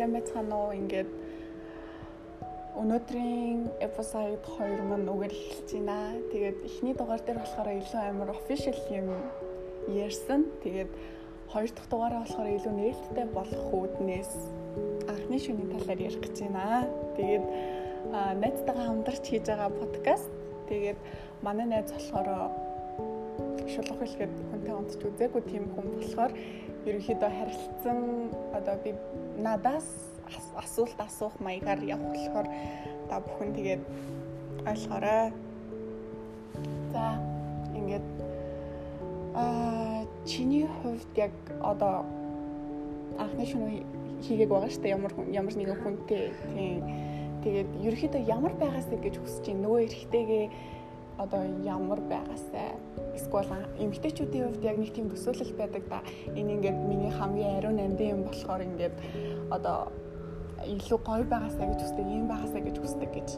сайн байцгаана уу? Ингээд өнөөдрийн episode 2 маань үгээр эхэлж байна. Тэгээд эхний дугаар дээр болохоор илүү амар official юм ярьсан. Тэгээд хоёр дахь дугаараа болохоор илүү нээлттэй болох үүднээс анхны шөнийн талаар ярих гэж байна. Тэгээд найзтайгаа хамтарч хийж байгаа подкаст. Тэгээд манай найз болохоор шулах хэлгээд хүнтэй онцч үзээгүй тийм хүн болохоор ерөнхийдөө харилцсан одоо би надаас асуулт асуух маягаар явах болохоор та бүхэн тэгээд ойлгоорой. За ингээд аа чиний хувьд яг одоо анхны шөнө хийгээг байгаа дээ ямар ямар нэгэн хүнтэй тийм тэгээд ерөөхдөө ямар байгаасаа гэж хүсэж чинь нөгөө эрэгтэйгээ одоо ямар байгаасаа эсвэл эмгтээчүүдийн хувьд яг нэг тийм төсөөлөл байдаг да. Энэ ингээд миний хамгийн ариун амьдын юм болохоор ингээд одоо илүү гоё байгаасаа гэж хүсдэг, ийм байгаасаа гэж хүсдэг гэж.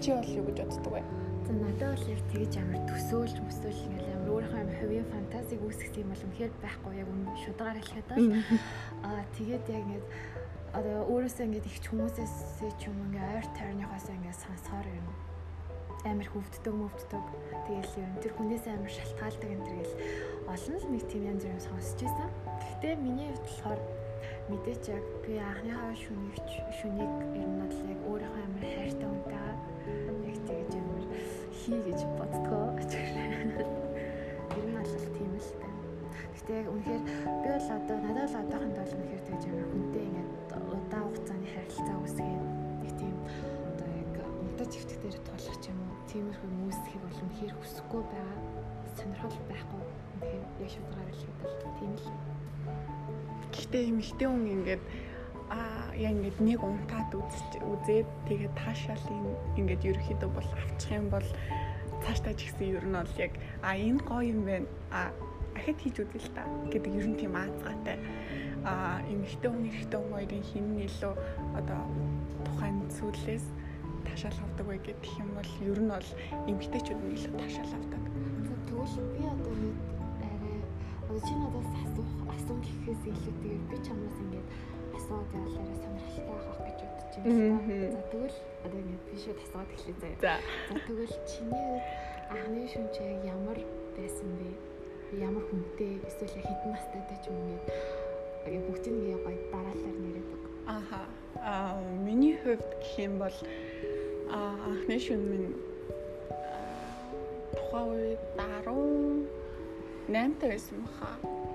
Чи бол юу гэж боддог вэ? За надад бол яг тэгэж амар төсөөлж мөсөөлж ингээл амар өөрийнхөө амар хувийн фантазиг үүсгэх юм бол үнэхээр байхгүй. Яг үн шударгаар хэлэхэд бол. Аа тэгээд яг ингээд одоо өөрөөсөө ингээд их хүмүүсээс ч юм ингээ ойр тойрныхоос ингээ сонсохоор юм амар хөвддөг мөвддөг. Тэгээл ер нь тэр хүнээс амар шалтгаалдаг энэ төргээл олон л нэг тийм янз бүрийн сонсч байсан. Гэхдээ миний хувьд болохоор мэдээч яг би анхныхаа шүнийг шүнийг ер нь бол яг өөрийнхөө амар хайртай хүнтэй яг тэгэж амар хий гэж боддгоо. Ер нь бол тийм л байна. Гэхдээ яг үнэхээр би бол одоо надад л одоохонд бол үнэхээр тэгэж амар хүнтэй ингээд удаан хугацааны харилцаа үүсгээд унтаж хөвтгтэр тулах ч юм уу? Тиймэрхүү мөсөхийг бол үнэхээр хүсэхгүй байгаа. Сонирхол байхгүй. Үнэхээр яг шударгаар хэлэхэд бол тийм л. Гэхдээ эмэгтэй хүн ингээд аа яг ингээд нэг унтаад үзэж үзээд тэгээд таашаал ингээд ерөөхдөө бол авчих юм бол цаашдаа ч гэсэн ер нь бол яг а энэ гоё юм байна. А ахид хийж үзэл та гэдэг ер нь тийм аазгаатай а эмэгтэй хүн эрэгтэй хүн хоёрын хин нь илүү одоо тухайн зүйлээс таашаал авдаг вэ гэх юм бол ер нь бол эмгтээчүүд нь илүү таашаал авдаг. Тэгвэл би одоо нэг арай одоо чи надаас асуух асуун гэхээс илүү тэгээд би чамаас ингээд асууад явал арай сонирхолтой авах гэж бодож байна. За тэгвэл одоо ингээд би шууд асууад эхлэе заяа. За тэгвэл чиний анхны шүнчээ ямар байсан бэ? Ямар хүнтэй эсвэл хэдэн настайтай ч юм ингээд ингээд бүгдийг гоё дараалал нэрэд өг. Аха. Аа миний хувьд гэх юм бол анхны шүн минь тухайн үед 18 та байсан баха.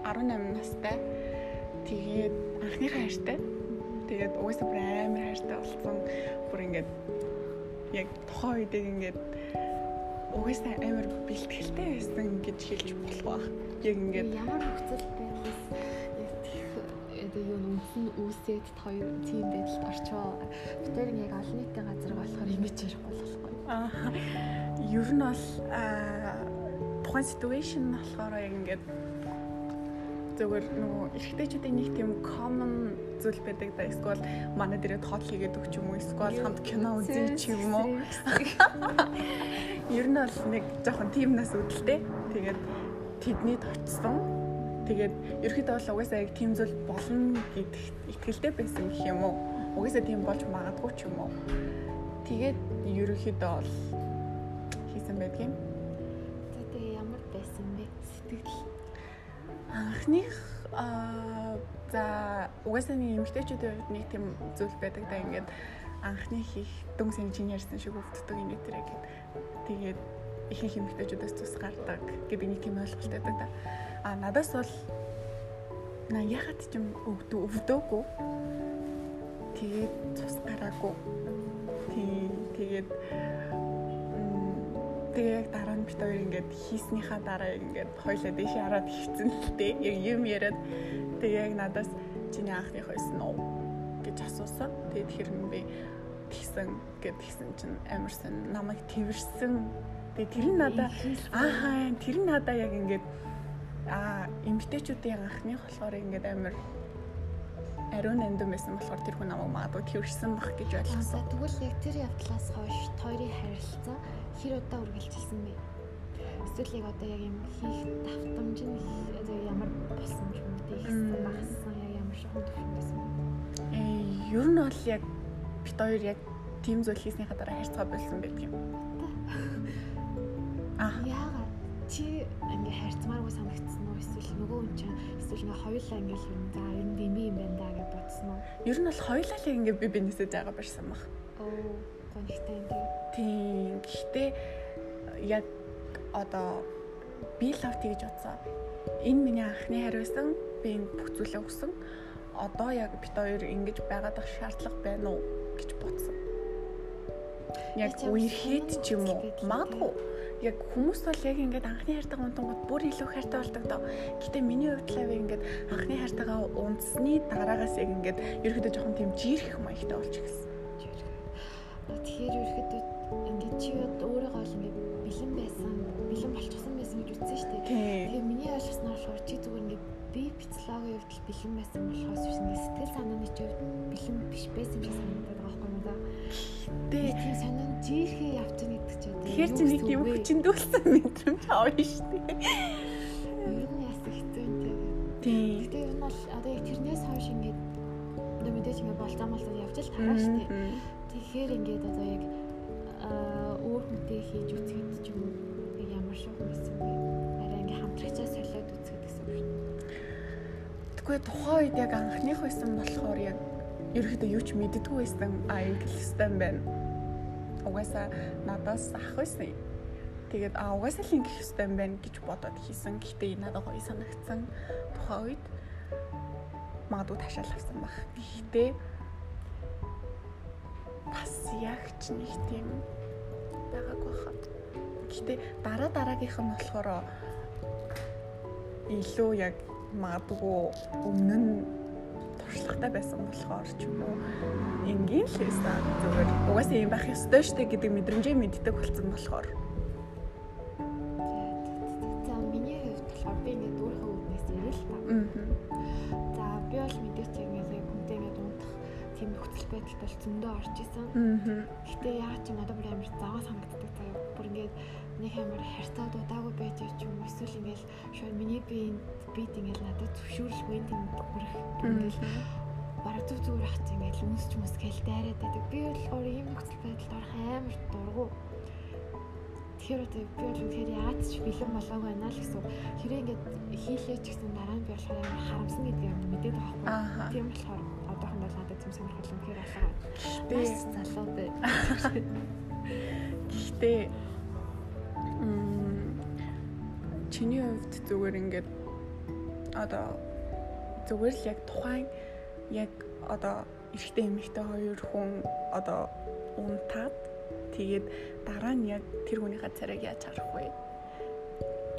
18 настай. Тэгээд анхныхаа хайртай. Тэгээд угаасаа бүр амар хайртай болсон. Бүр ингээд яг тухайн үед ингээд угаасаа амар бэлтгэлтэй байсан гэж хэлж болох баг. Яг ингээд ямар нөхцөл байдал юу үндсэн үүсээд хоёр тийм байдалд орчоо. Тэр яг олон нийтийн газар болохоор имиж ярихгүй болохгүй. Аа. Ер нь бол тухайн situation болохоор яг ингээд зөвөр нөгөө эрэгтэйчүүдийн нэг тийм common зүйл байдаг да эсвэл манай дээрээ тоол хийгээд өгч юм уу эсвэл хамт кино үзье ч юм уу. Ер нь бол нэг жоохон тиймнээс үүдэлтэй. Тэгээд тэдний точсон Тэгээд ерөөхдөө бол угаасаа яг тийм зүйл болно гэдэгт итгэлтэй байсан гэх юм уу? Угаасаа тийм болж магадгүй ч юм уу? Тэгээд ерөөхдөө бол хийсэн байдгийн. За тэгээ ямар байсан бэ? Сэтгэл анхных аа за угаасаа нэг эмгтээчүүдийн хувьд нэг тийм зүйл байдаг да ингээд анхны хийх дүн сэнжин ярьсан шиг өвддөг юм дээр гэд. Тэгээд ихэнх эмгтээчүүдээс тус гардаг гэдэг нэг тийм ойлголт байдаг да. А надаас бол на яхад ч юм өвдөө өвдөөгүй. Тэгээд цус гараагүй. Тий, тэгээд тэгээ яг дараа нь бит хоёр ингээд хийснийхаа дараа ингээд хоёлаа дэше хараад хөвцөн л дээ. Яг юм яриад тэгээ яг надаас чиний анхны хойсон уу гэж асуусан. Тэгээд нь би тэгсэн гэд тэгсэн чинь амарсан намайг тэрсэн. Тэгээ тэр нь надаа ааха тэр нь надаа яг ингээд а эмгтээчүүдийн анхных болохоор ингээд амар ариун нандин байсан болохоор тэр хүн намайг магадгүй тэрсэн бах гэж ойлгосон. Тэгвэл яг тэр явдлаас хойш тойрын харилцаа хэр удаа үргэлжилсэн бэ? Эсвэл яг одоо яг юм хийх давтамж нь ямар болсон юм бэ? Ихсэн багассан яг ямар шохон төвшин байсан бэ? Э ер нь бол яг бит хоёр яг тийм зүйл хийснийхаа дараа харьцаа болсон байдаг юм. Аа. Яагаад чи ингээ харьцмааргүй санагдсан уу эсвэл нөгөө хүн чинь эсвэл ингээ хоёулаа ингээ л юм за ер нь дими юм байна да гэж бодсон уу? Ер нь бол хоёулаа л ингээ би бинээсээ жаага барьсан баг. Оо гонхтой юм тий. Тийм. Гэхдээ яг одоо би лав тэгж бодсон. Энэ миний анхны хариу байсан. Би энэ бүх зүйлээ өгсөн. Одоо яг бит хоёр ингэж байгаад ах шаардлага байна уу гэж бодсон. Яг үерхэд ч юм уу. Магадгүй яг хүмүүс бол яг ингээд анхны хайртайгаа унтангууд бүр илүү хайртай болдог доо. Гэтэ миний хувьд л яг ингээд анхны хайртайгаа унтсны дараагаас яг ингээд ерөөдөө жоохон тийм жирэх маягтай болж ирсэн. Тэгэхээр ерөөдөө ингээд чи өөрийгөө л ингээд бэлэн байсан, бэлэн болчихсон байсан гэж үзсэн шүү дээ. Тэгээ миний ойлгосноор болохоор чи зүгээр ингээд би физиологийн хувьд бэлэн байсан болохоос биш сэтгэл санааны хувьд бэлэн биш байсан гэж санагдаад байгаа байхгүй юу? Тэ тийм сонин жирэхээ явцсан гэдэг чинь. Тэгэхээр чи нэг юм хүчндүүлсэн мэдрэмж авна шүү дээ. Ер нь яс хэцүү юм тийм. Тийм. Гэтэ ер нь бол одоо яг тэрнээс хойш ингээд одоо мэдээж ингээд болцоо молцоо явж л тараа шүү дээ. Тэгэхээр ингээд одоо яг өөр хүнтэй хийж үзэхэд ч юм ямар шиг байсан бэ? Арай ингээд хамтрагчаа Тэгвэл тухайн үед яг анхных байсан болохоор яг ерөөхдөө юу ч мэддэггүй байсан а инглистэй байна. Угаасаа надаас ах байсан. Тэгээд а угаасаа л ингэх хэвээр байна гэж бодоод хийсэн. Гэхдээ надад гоё санагдсан тухайн үед магадгүй ташаал авсан баг. Гэхдээ бас яг ч нэг тийм байгаагүй хаад. Гэхдээ дараа дараагийнх нь болохоор илүү яг магадгүй өмнө нь туршлагатай байсан болохоор ч юм уу энгийн л байсан зүгээр угаасаа юм байх ёстой штэ гэдэг мэдрэмжээ мэддэг болсон болохоор За миний хувьд болохоор би ингээд өөрийнхөө үднээс ярил та. За би бол мэдээч ингээд хүнтэй ингээд унтах тийм нөхцөл байдалд бол зөндөө орж исэн. Гэтэ яа ч надад бүр амар заваа санагддаг заяа. Бүр ингээд нэг амар харьцаа дудаагүй байж ч юм эсвэл ингээд шууд миний биеинд бит ингээд надад зөвшөөрлгүй тийм бүрэх ингээд бараг зүг зүгээр хат ингээд өмсч мөс гээл дайраад байдаг. Би болохоор ийм нөхцөл байдалд орох амар дургу. Тэгэхээр одоо би бол үнэхээр яац ч бэлэн болоогүй байна л гэсэн. Хэрэг ингээд хийлээ ч гэсэн дараа нь би болохоор амар харамсан гэдгийг мэдээд байгаа байхгүй. Тийм болохоор одоохондоо надад тийм сонирхол үнэхээр алгаа. Би залуу бай. Гэхдээ чиний хувьд зүгээр ингээд одоо зүгээр л яг тухайн яг одоо эрэгтэй эмэгтэй хоёр хүн одоо унтаад тэгээд дараа нь яг тэр хүнийхээ царайг яаж харах вэ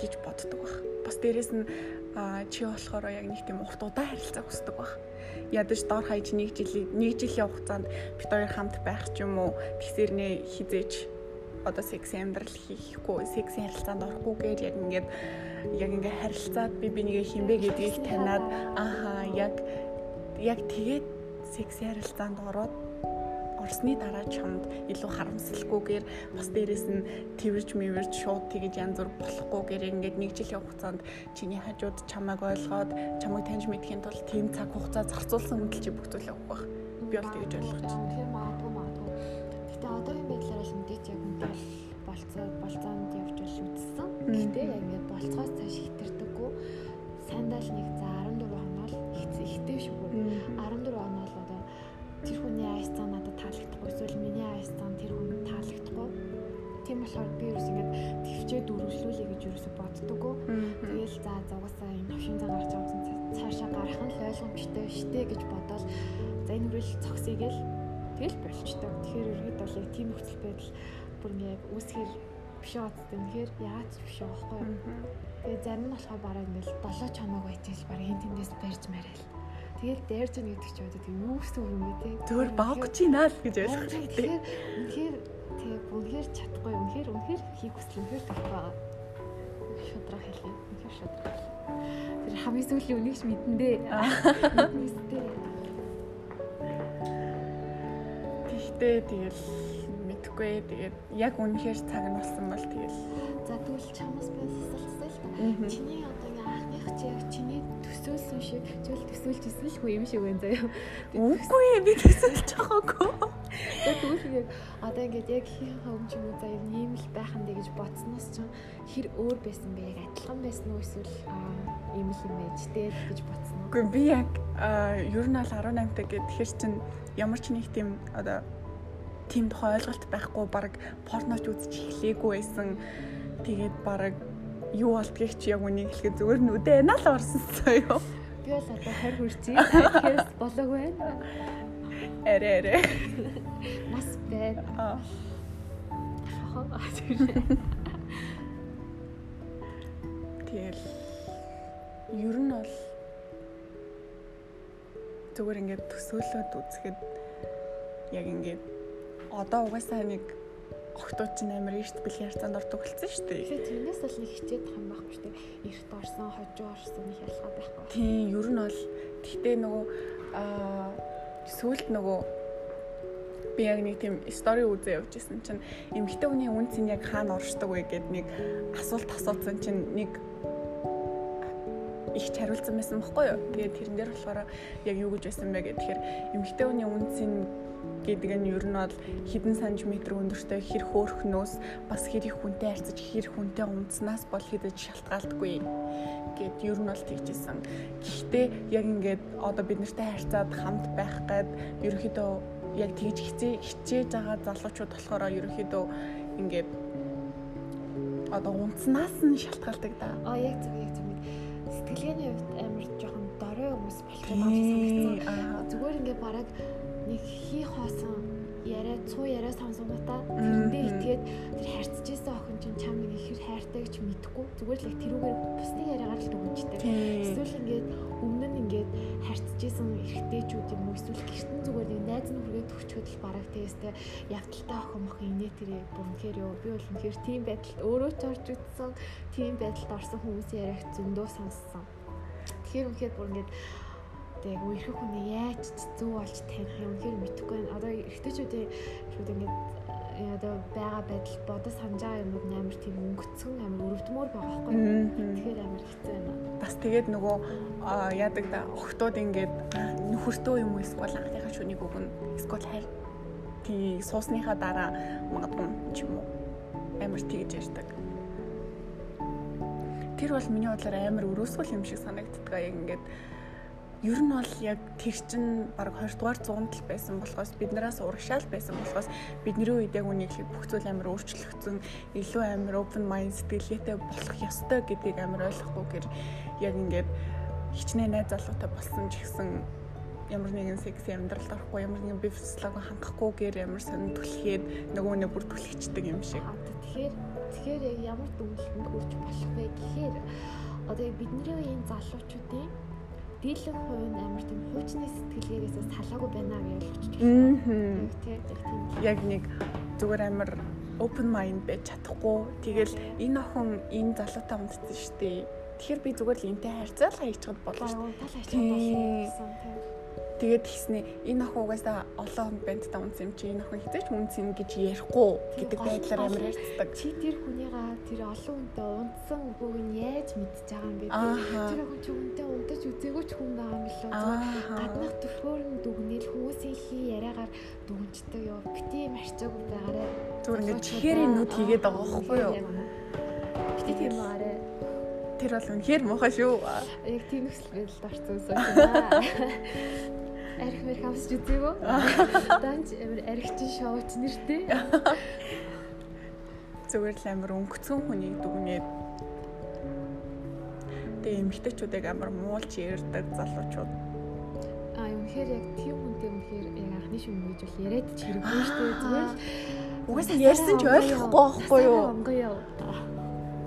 гэж боддог баг. Бас дээрэс нь чи болохоор яг нэг тийм урт удаа харилцаа хүсдэг баг. Ядаж дор хаяж нэг жилийн нэг жилийн хугацаанд бид хоёр хамт байх ч юм уу тэгсэрнээ хизээч одоо секси амьдрал хийхгүй, секси харилцаанд орохгүйгээр яг ингээд яг ингээд харилцаад би бинийгээ хинбэ гэдгийг танаад ааха яг яг тэгээд секси харилцаанд ороод орсны дараа чамд илүү харамсалгүйгээр бас дээрэс нь тэрж мэвэрж шууд тэгэж янз бүр болохгүйгээр ингээд нэг жилийн хугацаанд чиний хажууд чамайг ойлгоод чамайг таньж мэдхийн тулд тийм цаг хугацаа зарцуулсан хүндэл чи бүх зүйлээ өгөх байх. Би бол тэгэж ойлгож байна. Болцоо болцоонд явж бол үзсэн. Гэтэ яг ингээд болцоос цааш хитэрдэггүй. Сандал нэг за 14 хоног ихтэй шүү. 14 хоног одоо тэр хүний айс цаа надад таалагдахгүй эсвэл миний айс цаа тэр хүнд таалагдахгүй. Тийм болохоор би ерөөс ингээд төвчээ дөрвөлүүлээ гэж ерөөсө боддоггүй. Тэгэл за зугасаа энэ хөвшин цаа гарч байгаа цаашаа гарах нь л ойлгомжтой штэ гэж бодоод за энэ үрэл цогсъё гэл тэгэл болчтой. Тэгэхээр ерөөд бол яг тийм нөхцөл байдал бүр ингээд үүсгэр биш байгаа тэгэхээр яаж биш байгаа байхгүй юу. Тэгээ зарим нь болохоор бараг ингээд 7 чамааг байцэл бараг энэ тэндээс барьж марайл. Тэгэл дайрж ийн гэдэг чи тийм юу гэсэн үг юм бэ те. Зүгээр богч ийна л гэж ойлгох. Тэгэхээр үнэхээр тэгээ үнэхээр чадахгүй үнэхээр үнэхээр хийх хүсэл үнэхээр тавих байгаа. Шудраг хэлье. Үнэхээр шудраг. Тэр хамгийн сүүлийн үнийг ч мэдэн дээ. Мэднэстэй. Тэгтээ тэгэл мэдхгүй. Тэгээд яг үнэхээр цаг нь болсон бол тэгэл. За тэгвэл чамаас би асуулт асуулт. Чиний одоо анхных чи яг чиний төс төсөөлсөн шиг зүйл төсөөлж исэн л хүн юм шиг байна заяа. Үгүй би төсөөлж байгаагүй. Тэгвэл ингээд одоо ингээд яг хийх хөвч юм уу заяа ийм л байх нь гэж бодсноос ч хэр өөр байсан бэ? Яг адилхан байсан уу эсвэл ийм л юм байж дээ гэж бодсон? Үгүй би яг ер нь бол 18 та гэхэд тэгэхээр чин ямар ч нэг тийм одоо тийм тухай ойлголт байхгүй баг порноч үзэж эхлэегүй байсан. Тэгээд баг юу болдгийг чи яг үнийг хэлэхэд зүгээр нүдэ нал орсон соёо. Би бол одоо 20 хүрчихээ. Тэгэхээр болоог байна. Арэ арэ. Нас байна. Аа. Тэгэл ер нь бол зүгээр ингээд төсөөлөд үзэхэд яг ингээд одоо угаасаа нэг охтууд чинь амар эрт бильярдсанд ордог болсон шүү дээ. Тэгэхээр тэрнээс бол нэг хичээд юм байхгүй шүү дээ. Эрт орсон, хожуу орсон нэг ялгаа байхгүй. Тийм, ер нь бол гэхдээ нөгөө аа сүүлд нөгөө би яг нэг тийм стори үзээ явж исэн чинь эмэгтэй хүний үн цэн яг хаана оршдог вэ гэд нэг асуулт асуусан чинь нэг их хариулсан байсан байхгүй юу. Тэгээд тэрэн дээр болохоор яг юу гэж байсан бэ гэхээр эмэгтэй хүний үн цэн гэдэг нь ер нь бол хэдэн сантиметр өндөртэй хэр хөөхнөөс бас хэр их хүнтэй харьцаж хэр хүнтэй унтснаас бол хэдэж шалтгаалдаггүй гэд ер нь бол тэгжсэн. Гэхдээ яг ингээд одоо бид нартай харьцаад хамт байх гээд ерөөхдөө яг тэгж хичээ хичээж байгаа залуучууд болохоор ерөөхдөө ингээд одоо унтснаас нь шалтгаалдаг да. А яг зөв яг зөв. Сэтгэлгээний хувьд амар жоохон дорой хүмүүс болох юм байна санагдсан. Зүгээр ингээд бараг нэг хий хоосон яриа цуу яриа сонсонгуудаа тэрэндээ итгээд тэр харьцаж исэн охин чинь чам нэг ихэр хайртай гэж мэдэхгүй зүгээр л яг тэрүүгээр бусны яриагаар л дүгнжтэй. Эсвэл ингээд өмнө нь ингээд харьцаж исэн эрэгтэйчүүд юм уу? Эсвэл гэртэн зүгээр нэг найз нь хүргээд төвчгöd л бараг тэгээстэй явдaltaй охин мох инээ тэрээ бүрнхээр ёо би бол үнэхээр тийм байдалд өөрөө ч орж үзсэн тийм байдалд орсон хүмүүсийн яриаг зөндөө сонссон. Тэгэхээр үнэхээр бүр ингээд яг үерхэх хүний яаж зөв болж таних юм хэр мэдэхгүй байна. Одоо эрэгтэйчүүдийн шүүд ингээд одоо байгаа байдал бодож санаж байгаа юмуд амар тийм өнгөцгөн амар өрөвдмөр байгаа байхгүй. Тэгэхээр амар хэцүү байна. Бас тэгээд нөгөө яадаг да охтууд ингээд нөхөртөө юм уу эсвэл анхныхаа шүнийг өгнө. Эсвэл хайр тий суусныхаа дараа магадгүй ч юм уу амар тэгж ярьдаг. Тэр бол миний бодлоор амар өрөөсгөл юм шиг санагддаг. Яг ингээд ер нь бол яг тэр чин баг 20 дугаар зуунд л байсан болохоос биднээс урагшаал байсан болохоос бидний үед яг үнийг бүх зүйл амар өөрчлөгдсөн илүү амар open mind сэтгэлгээтэй болох ёстой гэдгийг амар ойлгохгүйгээр яг ингээд хичнээн найз залуутай болсон ч гэсэн ямар нэгэн секси амьдралд орохгүй ямар нэгэн физиологи хангахгүйгээр ямар сонир түлхээд нөгөө нэг бүр түлхчихдэг юм шиг. Тэгэхээр тэгэхээр яг ямар дүнлэлтэнд хүрч болох вэ гэхээр одоо бидний үеийн залуучуудын дийлэн хувь нь амар тийм хуучны сэтгэлгээгээс салаагүй байна гэж ойлгож байна. Яг нэг зүгээр амар open mind байж чадахгүй. Тэгэл энэ охин энэ залуутай унтсан шүү дээ. Тэгэхээр би зүгээр л энтэй харьцаал хайчихад болно шүү дээ. Болно. Тэгээд тэгснэ энэ охин угаасаа олон хүнд бандтай унц юм чи энэ охин хизээч үнцэн гэж ярихгүй гэдэг байдлаар амар ярьцдаг. Чи тэр хүнийгаа тэр олон хүнтэй унтсан үгүйг нь яаж мэдчихэж байгаа юм бэ? Тэр охин чи хүнтэй унтаж үзээгүй ч хүн байгаа юм лөө. Гаднах төрхөөр нь дүгнэл хүмүүсийн хий яриагаар дүгнждэг ёо. Бити юм арчаагүй байгаарэ. Зүгээр ингэ чихэрийн нүд хийгээд байгаа байхгүй юу? Бити тийм байгаарэ. Тэр бол үнэхээр муухай шүү. Яг тийм нөхцөл байдалд орсон юм арх мэрх авсч үзээгөө. Данч амар архичин шоуч нэртэй. Зүгээр л амар өнгөцөн хүний дүгнээд тэгээ эмгтээчүүдийг амар муулж ярьдаг залуучууд. А үнэхээр яг тийм хүнтэй үнэхээр яг анхны шүм гэж бол яриад ч хэрэггүй шүү дээ. Зүгээр л угаасаа ярьсан ч ойлгохгүй байхгүй юу?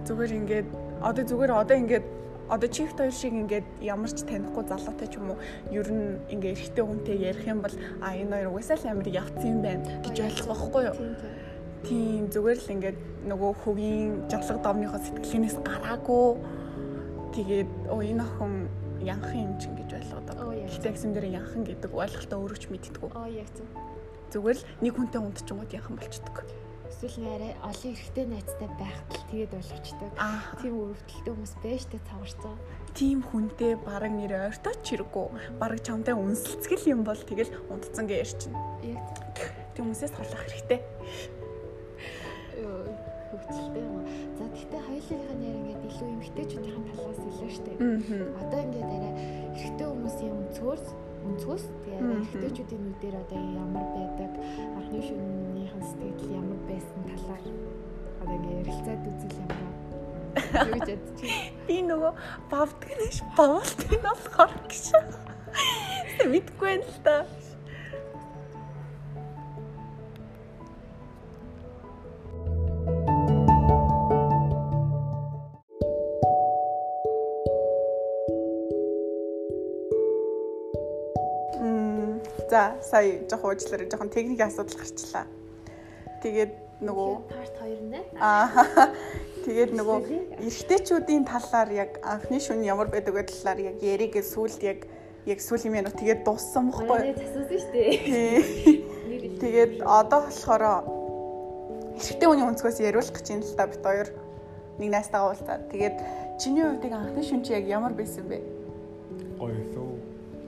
Зүгээр ингээд одоо зүгээр одоо ингээд одоо чифт хоёр шиг ингээд ямар ч танихгүй залуутай ч юм уу ер нь ингээд эрэгтэй хүнтэй ярих юм бол а энэ хоёр угаасаа л амар явцсан юм байна гэж ойлгох байхгүй юу? Тийм зүгээр л ингээд нөгөө хөгийн жадлаг домныхоо сэтгэлгээс гараагүй тэгээд оо энэ охин янхан юм чинь гэж ойлгоод байгаа. Гэхдээ гэсэн дээр янхан гэдэг ойлголтоо өөрөө ч мэддэггүй. Аа яг зөв. Зүгээр л нэг хүнтэй унтчихгод янхан болчдөг. Эсвэл нэрээ олон эрэгтэй найзтай байхад л тэгээд ойлгочтой. Тийм өрөвдөлтөй хүмүүс байж та цаварцаа. Тийм хүнтэй бараг нэр ойртоо ч хэрэггүй. Бараг чамтай үнсэлцгэл юм бол тэгэл унтцсан гэж ярьчин. Яг тийм хүмүүсээс салах хэрэгтэй. хөвгөлтэй юм. За гэхдээ хоёулынхаа нэр ингээд илүү эмгтээчүүдийн талаас илүү штэ. Одоо ингээд арай эрэгтэй хүмүүсийн өнцгөөс өнцгөөс тэгээ арай эрэгтэйчүүдийн нүдээр одоо ямар байдаг анхны шөнийнхэн сэтгэл ямар байсан талаар одоо ингээд ярилцаад үзэл ямар юу гэж ядчих. Би нөгөө бавдаг нэш бавалт нь болохоор гэж. Мэдгүй байна л та. За сая жоохон уучлаарай жоохон техникийн асуудал гарчлаа. Тэгээд нөгөө парт 2 нэ. Аа. Тэгээд нөгөө эрэгтэйчүүдийн талаар яг анхны шүн ямар байдаг вэ талаар яг яригээ сүлд яг яг сүүлийн минут тэгээд дууссан бохгүй. Засуусан шүү дээ. Тэгээд одоо болохоор эрэгтэй хүний өнцгөөс яриулах гэж юм л та бит хоёр нэг найстайгаа уулзаад. Тэгээд чиний хувьд анхны шүн чи яг ямар байсан бэ? Гоё суу.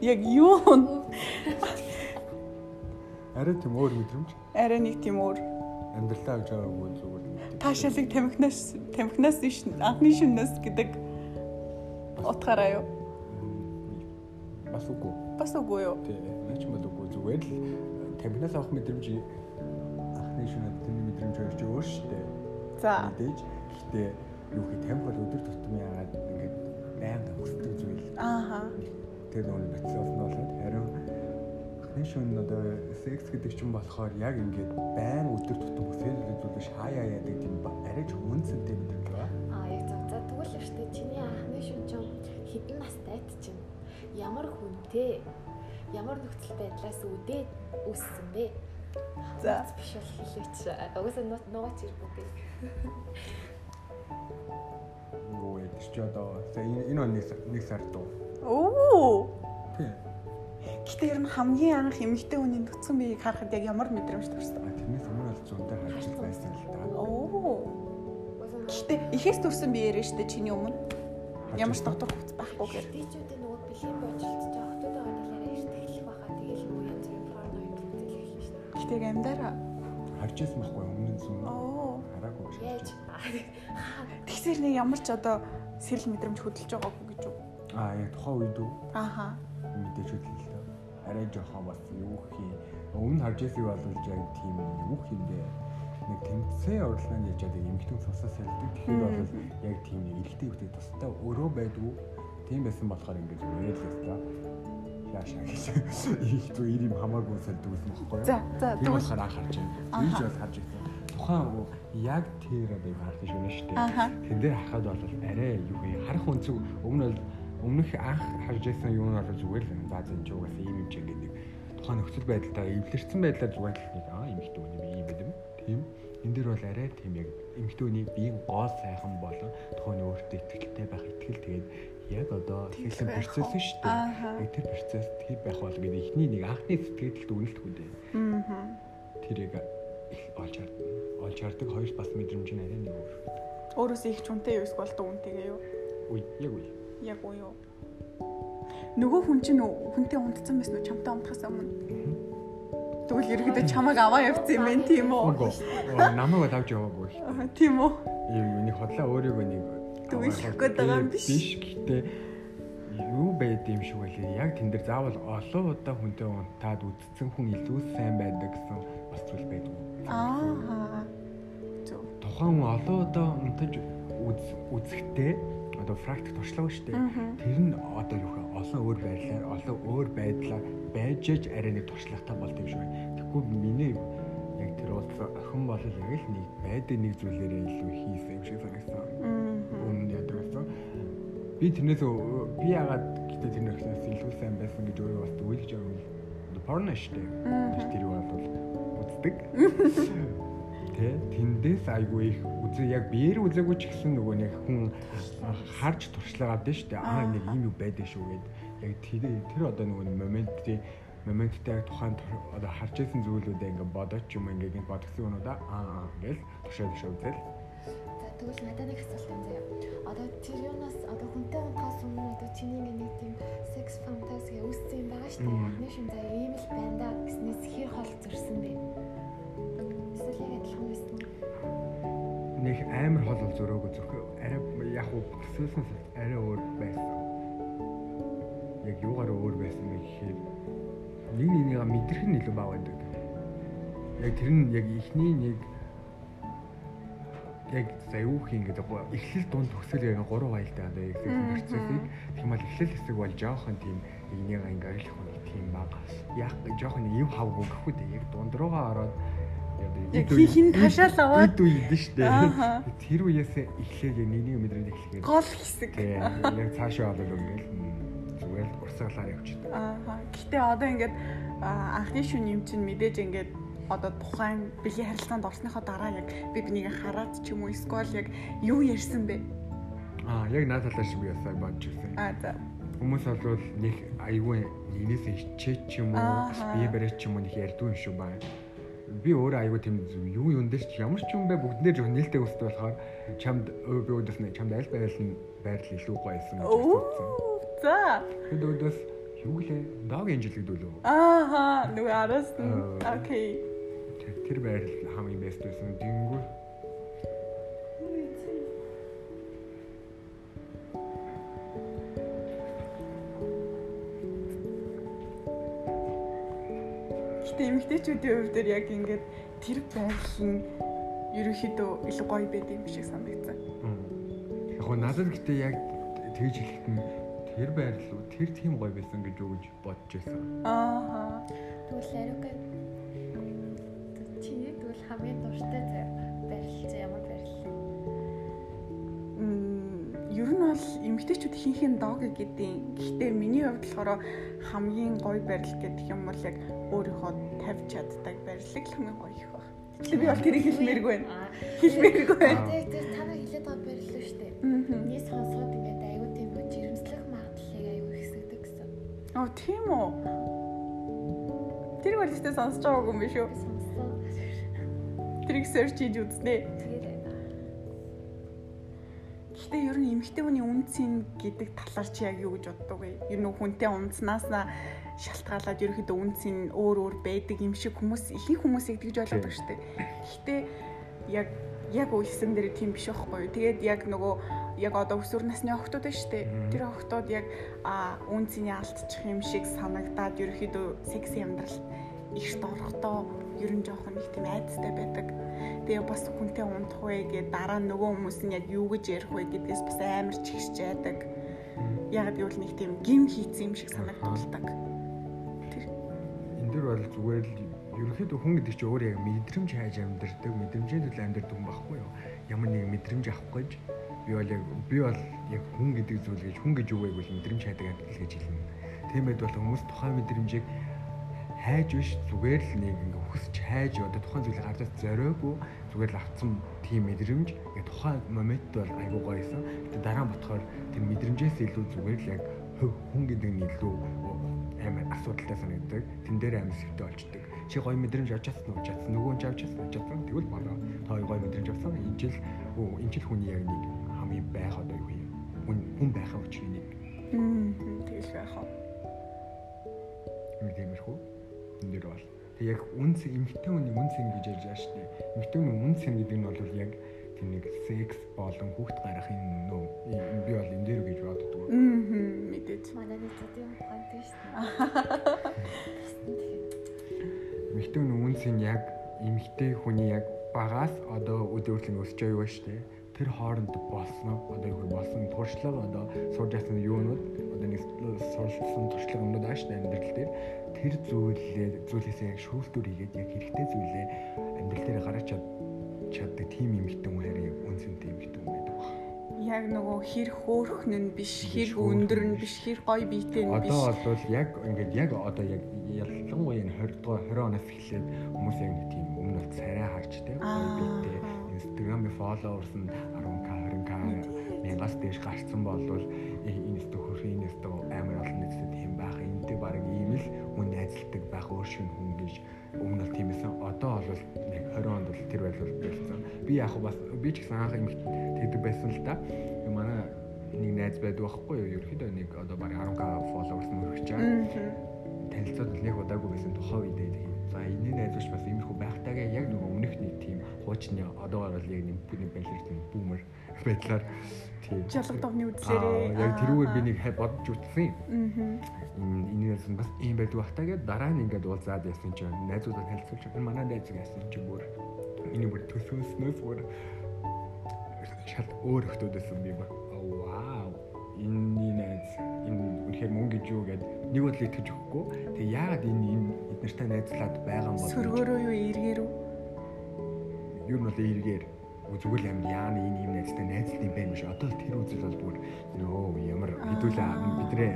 Яг юу? Арай тийм өөр мэдрэмж. Арай нэг тийм өөр. Амьдралаа авч байгаагүй зүгээр. Таашаалыг тамхинаас тамхинаас биш анхны шүннээс гэдэг утгаараа юу? Бас үгүй. Бас үгүй юу? Тий, наач мод үгүй зүгээр л тамхинаас авах мэдрэмж анхны шөнөд тэний мэдрэмж хоёр өөр шүү дээ. За. Мэдээж. Гэхдээ юу гэх тамхи бол өдөр тутмын яагаад ингээд байнга хүсдэг зүйл. Ааха. Тэр процесс нь болоод харин анхны шөнө одоо секс гэдэг чинь болохоор яг ингээд байн өдөр тутам бүсээр зүйлш хаяа яадаг тийм арайч хүнсэнтэй мэдрэмж ба. Аа яг за за тэгвэл штэ чиний анхны шүн ч хідэн настайд чинь ямар хүнтэй ямар нөхцөл байдлаас үдээд үссэн бэ? За. биш бол хэлээч. Угсаа нуугач ирбүдэг. Юу яд ч одоо энэ энэ нэг сар дуу. Оо. Гэтэ ер нь хамгийн анх эмэгтэй хүний нүцгэн биеийг харахад яг ямар мэдрэмж төрсөн? А тэрнээс өмнө бол зүүнтэй харж байсан л да. Оо. Гэтэ ихээс төрсөн биеэр штэ чиний өмнө. Ямар ч дотор хүч байхгүйгээр. Тийчүүдийн нөгөө бэлгийн божилт жоохтууд байгаа талаараа эртгэлэх байхаа тэгэл нөгөө янз бүрийн порно юм хэлдэг хэлнэ шүү дээ. Гэтэ амдаараа. Харж байсан байхгүй өмнө нь зүүн. Оо. Хараагүй шүү. Яаж? Тэгсэр нэг ямар ч одоо сэрэл мэдрэмж хөдөлж байгаагүй гэж үү? Аа яг тухайн үед үү Ааха. мэдээж хөдлөл л. Арай жоохон бас юу хий. Өмнө харж байсан бол яг тийм юу хийндээ нэг тэмцээн урлагын яаж яадаг эмхтэн цусаас ялдаг. Тэгэхээр бол яг тийм нэг эрэгтэй хүүтэй тустай өрөө байдгүй. Тийм байсан болохоор зүгээр л өстой. Яашаа гэж. Их зү ир юм хамаагүй сэлдэг юм баггүй юу? За за тэгвэл анх харж байна. Ийж бол харж байсан. Тухайн яг тэр одоо харах шүү нэ штэ. Ааха. Тэн дээр харахад бол арай юу вэ? Харах үнцэг өмнө бол өмнөх анх харж байсан юм нь зүгээр л за зэн ч угаас ийм юм чиг гэдэг. Тухайн нөхцөл байдалтай эвлэрсэн байдлаар зүгээр л нэг аа эмхтэн үний ийм байд юм. Тийм. Энэ дээр бол арай тийм яг эмхтэн үний биеийн гол сайхан болон тухайн өөртөө ихтэй байх итгэл тэгээд яг одоо байх процесс уу? шүү дээ. Тэр процесс тэр байх бол гэдэг ихний нэг анхны сэтгэлд үнэлтгүй дээ. Аа. тэрийг олж хардна. Олж хардаг хоёр бас мэдрэмж нь арай нэг өөр. Өөрөөсөө их чүнтэй юу эсвэл дуунтэйгээ юу? Үгүй, яг үгүй. Яг уу юу? Нөгөө хүн чинь хүнтэй унтцсан байсан уу? Чамтай унтахаас өмнө. Тэгвэл ерөөдөө чамайг аваа явцсан юм байна тийм үү? Намайг авч яваагүй. Аа, Тийм үү? Ийм нэг хотлоо өөрийгөө нэг Дүгнэх гээд байгаа юм биш. Биш гэхдээ юу байд юм шиг байлээ. Яг тэн дээр заавал олон удаа хүнтэй унтаад үдцсэн хүн илүү сайн байдаг гэсэн бас зүйл байдаг. Аа. Тухайн олон удаа унтаж үз- үзэхдээ одоо практик туршлага шүү дээ. Тэр нь одоо юу вэ? Олон өөр байдлаар, олон өөр байдлаар байж аж арай нэг туршлагатай болд юм шиг байна. Тэгэхгүй миний яг тэр бол охин бол яг л нэг байдаг нэг зүйлээрээ илүү хийсэн юм шиг санагдсан. Өмнө яадаг байсан. Би тэрнээс би ягаад гэтээ тэр нөхнөөс илүү сайн байсан гэж өөрөө бас үйлж байгаа юм. Порно шүү дээ. Тэр тэр бол үздэг. Тэ тэндээс айгүй их үзээ яг биеэр үзээгүй ч гэсэн нөгөө нэг хүн харж туршлага авдаг шүү дээ. Аа нэг юм юу байдаг шүү гэд. Яг тэр тэр одоо нөгөө момент тий моменттай тухайн одоо харж исэн зүйлүүдээ ингээд бодож юм ингээд нэг бодгсон юмудаа аа гэж тушаа тушаа үзэл. За тэгвэл надад нэг асуулт юм заяа. Одоо тэр юунаас одоо хүнтэй унтахаас өмнө одоо чиний ингээд нэг тийм секс фантази үүссэн юм байгаа шүү дээ. Анхны шин заяа ийм л байна да гэснээс хэр хол зөрсөн бэ? Адилхан байсан? Нэг амар хол зөрөөгөө зөрхөө арай яг уу төсөөснөөс арай өөр байсан. Яг юугаар өөр байсан бэ гэхээр нэг нэгнийгээ мэдрэх нь илүү бага байдаг. Яг тэр нь яг ихний нэг яг за юу хин гэдэг эхлэл дунд төгсөл яг 3 баялтай одоо яг процессыг тийм бол эхлэл хэсэг бол жоохон тийм энийг ингээ ойлгох нэг тийм бага. Яг жоохон юм хав өгөхгүй дээ. Яг дунд руугаа ороод яг хин ташаал аваад үд үед нь штэ. Тэр үеэс эхлээд яг нэг нэг мэдрээд эхлэхээр гол хэсэг. Яг цаашаа болоод ингээл зүгээр урсгалаар явчихдаг. Аа. Гэтэ одоо ингээд анхны шүн юм чинь мэдээж ингээд одоо тухайн бэлгийн харилцаанд орсныхоо дараа яг би бинийг хараад ч юм уу эсвэл яг юу ярьсан бэ? Аа, яг наад талаар шиг ясаа бодож ирсэн. Аа, за. Хүмүүс бол нэг аюун нэгнээс ичээ ч юм уу, бие барьж ч юм уу нэг ярьдгүй юм шүү баа. Би өөрөө аюу тийм юу юун дээр ч ямар ч юм бэ бүгднээр жоо нээлттэй өсдөг болохоор чамд би өдөөс нь чамд аль байрал нь байрал илүү гоёсэн гэж бодсон. За. Тэд өдөөс юу гэлээ? Дог инжилэгдүүлв. Ааха, нөгөө араас нь. Окей тэр байрал хамгийн бест байсан. Тэнгүү. Гэтэ эмэгтэйчүүдийн хувьд дээр яг ингээд тэр байрал нь ерөөхдөө илүү гоё байд юм шиг санагдсан. Яг гоо надад гэтээ яг тэгж хэлэхэд нь тэр байрал уу тэр тийм гоё байсан гэж өгж бодож байсан. Аа. Тэгвэл ариука чиний тэгвэл хамгийн дуртай байрал зэ ямар байрал? Мм ер нь бол эмгтээчүүд хинхэн дог гэдэг. Гэхдээ миний хувьд болохоор хамгийн гоё байрал гэдэг юм бол яг өөрийнхөө тавьж чаддаг байрлал хамгийн гоё их баг. Тэгэхээр би бол тэрийг хэлмээргүй байна. Хэлмээргүй байна. Тэг тэг танаа хэлээд байгаа байрлал шүү дээ. Нийс сонсоод ингээд аюу тийм жирэмслэх магадлалыг аюу ихсэгдэг гэсэн. Оо тийм үү. Тэр өстэй сонсож байгаагүй юм биш үү? Тэрийг search хийж үзнэ. Гэхдээ ер нь эмэгтэй хүний үнцийн гэдэг талаар чи яг юу гэж боддог вэ? Ер нь хүнтэй унцнаас шалтгаалаад ерөөхдөө үнцийн өөр өөр байдаг юм шиг хүмүүс ихэнх хүмүүсийг тэгж ойлгодог шүү дээ. Гэхдээ яг яг үйлсэн дээр тийм биш байхгүй юу? Тэгээд яг нөгөө яг одоо өсвөр насны охтууд байна шүү дээ. Тэр охтууд яг а үнцний алдчих юм шиг санагдаад ерөөхдөө секси амьдрал ихт орохдоо ер нь жоохон их тийм айцтай байдаг. Тэгээ бас хүнтэй унтах вэ гэдэг дараа нөгөө хүмүүс нь яг юу гэж ярих вэ гэдгээс бас амар чигсэж байдаг. Яг гэвэл нэг тийм гим хийцэн юм шиг санагдуулдаг. Тэр энэ дөр бол зүгээр л ерөнхийдөө хүн гэдэг чинь өөр яг мэдрэмж хайж амьдэрдэг, мэдрэмжийн төлөө амьдэрдэг хүн байхгүй юу? Ямар нэг мэдрэмж авах гэж би бол яг би бол яг хүн гэдэг зүйл гэж хүн гэж юу вэ гэвэл мэдрэмж хайдаг амьдл гэж хэлнэ. Тиймээд бол хүмүүс тухайн мэдрэмжийг хайж биш зүгээр л нэг ингээ хүсч хайж одоо тухайн зүйлийг хардаж зориогүй зүгээр л авцсан тийм мэдрэмж ингээ тухайн момент бол айгуу гоё байсан. Гэтэ дараа нь ботхоор тэр мэдрэмжээс илүү зүгээр л яг хүн гэдэг нь илүү амар асуудалтай санагддаг. Тэн дээр амар сэвтэй болчдөг. Чи гоё мэдрэмж авч чадсан уу? Чадсан. Нөгөө нь авч чадсан. Чадсан. Тэгвэл болоо. Та гоё мэдрэмж авсан. Энэ жил оо энэ жил хүний яг нэг хамгийн байх одоо юу юм? Хүн хүн байхаа учрыг нэг. Мм тэгэл байхаа. Юм дэмэрхүү энэ дэр бол. Тэг яг үнс эмхтэн хүний үнс ин гэж ярьж байгаа шүү дээ. Эмхтэн хүний үнс ин гэдэг нь бол яг тийм нэг секс болон хүүхд гарахын нөө би бол энэ дээр гэж боддог. Аа мэдээж. Манай нэг тийм ухаантай шүү дээ. Эмхтэн хүний үнс ин яг эмхтэй хүний яг багаас одоо өдөртлөн өсөж байгаа шүү дээ тэр хооронд болсон одоо юу болсон туршлага одоо сурж байсан юунууд одоо нэг сурсан туршлага юмнууд ааш амьдрал дээр тэр зүйлээ зүйлээсээ яг шүүлтүр хийгээд яг хэрэгтэй зүйлээ амьдрал дээр гаргаж чаддаг тийм юм хитэн хайр яг үнцэнтэй юм хитэн байдаг баг. Яг нөгөө хэр хөөхн нь биш, хэр өндөр нь биш, хэр гоё биетэй нь биш. Одоо бол яг ингээд яг одоо яг ялангуяа энэ 20 дугаар 20 оноос эхлээд хүмүүс яг нэг тийм өмнө бол царай харж тэ гоё биетэй Instagram-ийн followers нь 10k 20k мянгаас дээш гарцсан болвол хөрхийн энэ өстө амар олон нийтэд тийм байх энэтэй баг ийм л хүн найзалдаг байх өөр шиг хүн гэж өмнө нь тиймээсэн одоо бол нэг 20 онд бол тэр байлвал болсон. Би яг бас би ч гэсэн анх юм тэгдэг байсан л да. Манай нэг найз байдаг байхгүй юу? Ерөөхдөө нэг одоо баг 10k followers мөрөгч чаа. Танилцаад нэг удаагүй байсан тухайн тэгээд за энэ найзууч бас иймэрхүү байхтайгаа яг нэг хуучны одоогоор бол яг нэг тийм бүүмэр байдлаар тийм. Жалгад давны үзлээрээ яг тэрүүгээр би нэг бодож утсан юм. Энэ энээс бас ийм байдаг бахтаа гэдэг дараа нь ингээд уулзаад ясан чинь найзуудад хэлцүүлж энэ манай найз гэсэн чинь бүр энэ бүр төсөөснөөс бүр шал өөр хөтөдөөсөн би бүр вау. Энэ найз. Энэ үнэхээр мөнгө гэж юу гэд нэг бодлоо итгэж өгөхгүй. Тэгээ яагаад энэ энэ эднэртэй найзлаад байгаа юм бол сөргөөрөө юу эргээр үү? Юу нь бол эргээр зүгээр л амар яаны энэ юм найзтай найзлт юм байна биш. Одоо тэр үзэл бол бүр нөө ямар хэдүүлээ бидний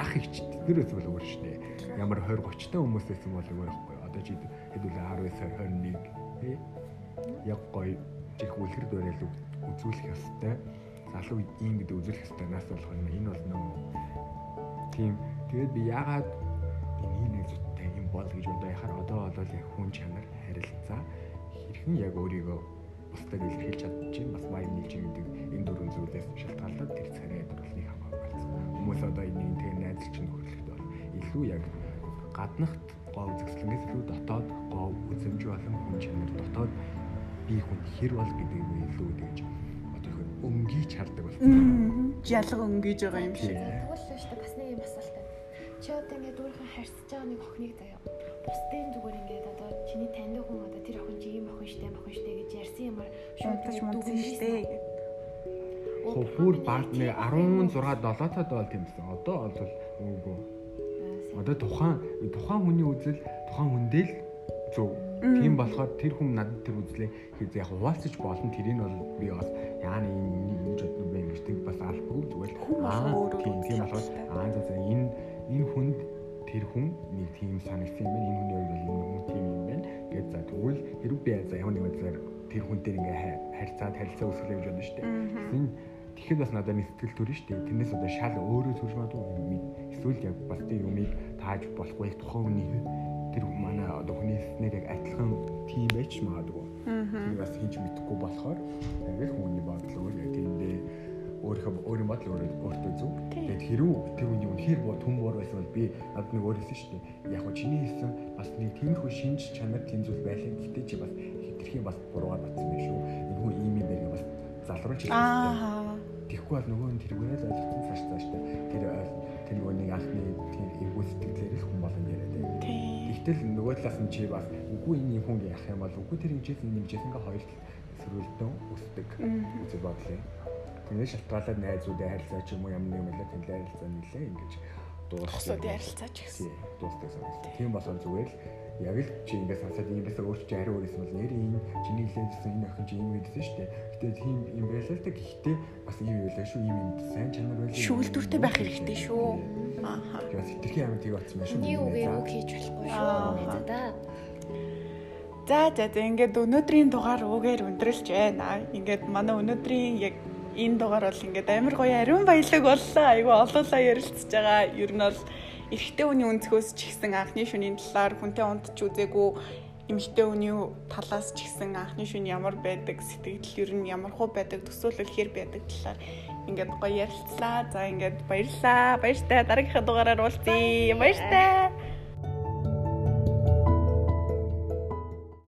ах ихч тэр үзэл бол өөр шүү дээ. Ямар 20 30 та хүмүүс байсан бол өөр байхгүй. Одоо чи хэдүүлээ 19 21 тий. Яг гоё чих үлгэр дөрөл үзүүлэх ёстой. Залуу ийм гэдэг үзүүлэх ёстой. Нас болох юм. Энэ бол нөө тийм. Тэгээд би ягаад энэ найзуудтай юм бол гэж одоо яхаар одоо бол яг хүн чанар харилцаа хэрхэн яг өөрийгөө бусдад илэрхийлж чадчих, бас вайб нийлж гэдэг энэ дөрвөн зүйлээс шалтгаалаад тэр царай дурлалыг хамгаалсан. Хүмүүс одоо энэ тэг найзлж нөхөрлөхд бол илүү яг гаднахт гоо үзэсгэлэнгээс илүү дотоод гоо үзэмж болон хүн чанар дотоод би хүн хэр бол гэдэг нь илүү гэж одоо их өнгийч хардаг болсон. Ялга өнгийж байгаа юм шиг. Тэгвэл шүү дээ бас нэг юм асуулт байна. Чи одоо ингээд өөрийнхөө харьцаж байгаа нэг охиныг заяа. Бусдын зүгээр ингээд одоо чиний таньдаг хүн одоо тэр охин чи ийм охин штэ охин штэ гэж ярьсан юмар шууд дүгнэн штэ. Бүр баг нэг 16 7-тад бол тэмсэн. Одоо бол үгүй. Одоо тухайн тухайн хүний үзэл тухайн хүндээ л зөв. Тийм болохоор тэр хүн надад тэр үзлээ хийж яг хуваалцаж болно. Тэрийг бол би бас яаны энэ юм жод бэ гэж бас албагүй зүгээр. Аа тийм тийм болохоор аа за энэ энэ хүнд тэр хүн нэг тийм санагдсан юм байна. Энэ хүний хувьд бол энэ хүн тийм юм байна. Гэт за тэгвэл хэрэг би за ямар нэг байдлаар тэр хүн дээр ингээ харьцаад харилцаа үүсгэх гэж бодно шүү дээ. Энэ тэгэхэд бас надад сэтгэл төрн шүү дээ. Тэрнээс одоо шал өөрөө төрж магадгүй эсвэл яг бас тийм юмыг тааж болохгүй тухайн хүний тэр манай одоо хүний нэснээр яг адилхан тийм байж магадгүй. Тэр бас хийж мэдэхгүй болохоор яг л хүний бодол өөр яг тиймдээ өөрийнхөө өөрийн бодол өөрөө өөртөө зөв. Тэгээд хэрүү тэр үний үнэхээр боо түн боор байсан бол би над нэг өөр хэлсэн шүү дээ. Яг го чиний хэлсэн бас нэг тиймэрхүү шинж чанар зүйл байлаа. Гэтэ чи бас хитрхийн бас буруугаар батсан байх шүү. Энэ хүн ийм юм байна бас залруулж хэлсэн. Аа. Тэгэхгүй бол нөгөө нь тэргүүрээ л ойлгосон цааш цааш та тэр тэр нөгөө нэг анхны тэр эвгүй сэтгэлээр хүн болон яриад байна. Тэгтэл нөгөө талаас нь чи бас үгүй энэ хүн яах юм бол үгүй тэр хэмжээс нэмжээс ингээ хоёр сөрүүлдэн өсдөг. Үзэл бодлоо Тэрнээс шалтгаалаад найзуудын харилцаа ч юм уу ямар нэг юм байлаа тэнлээ харилцаа нэлээ ингэж дууссан. харилцаа ч гэсэн. Дуусдаг санагдсан. Тийм болохоор зүгээр л яг л чи ингээд сонсоод юм байсаа өөрчлөж хариу өөрөөс бол нэр энэ чиний хэлээдсэн энэ охин чи юм гэдсэн шүү дээ. Гэтэ тийм юм байлаа л та гэхдээ бас юм байлаа шүү юм юм сайн чанар байлаа. Шүүлтүртэй байх хэрэгтэй шүү. Аа. Яг хитрхийн амт тийг батсан байх шүү. Үгүй үг хийж болохгүй шүү. За. За за за ингээд өнөөдрийн дугаар үгээр өндөрлж байна. Ингээд манай өнөөдрийн яг энэ дугаар бол ингээд амар гоё ариун баялаг боллоо. Айгу олоолаа ярилцж байгаа. Ер нь бол эрэгтэй хүний өнцгөөс ч ихсэн анхны шөнийн талаар хүнтэй унтж үзээгүй эмэгтэй хүний талаас ч ихсэн анхны шөнө ямар байдаг сэтгэл ер нь ямар хуу байдаг төсөөлөл хэр байдаг талаар ингээд гоё ярилцлаа. За ингээд баярлаа. Баяртай дараагийнхаа дугаараар уулзъя. Баяртай.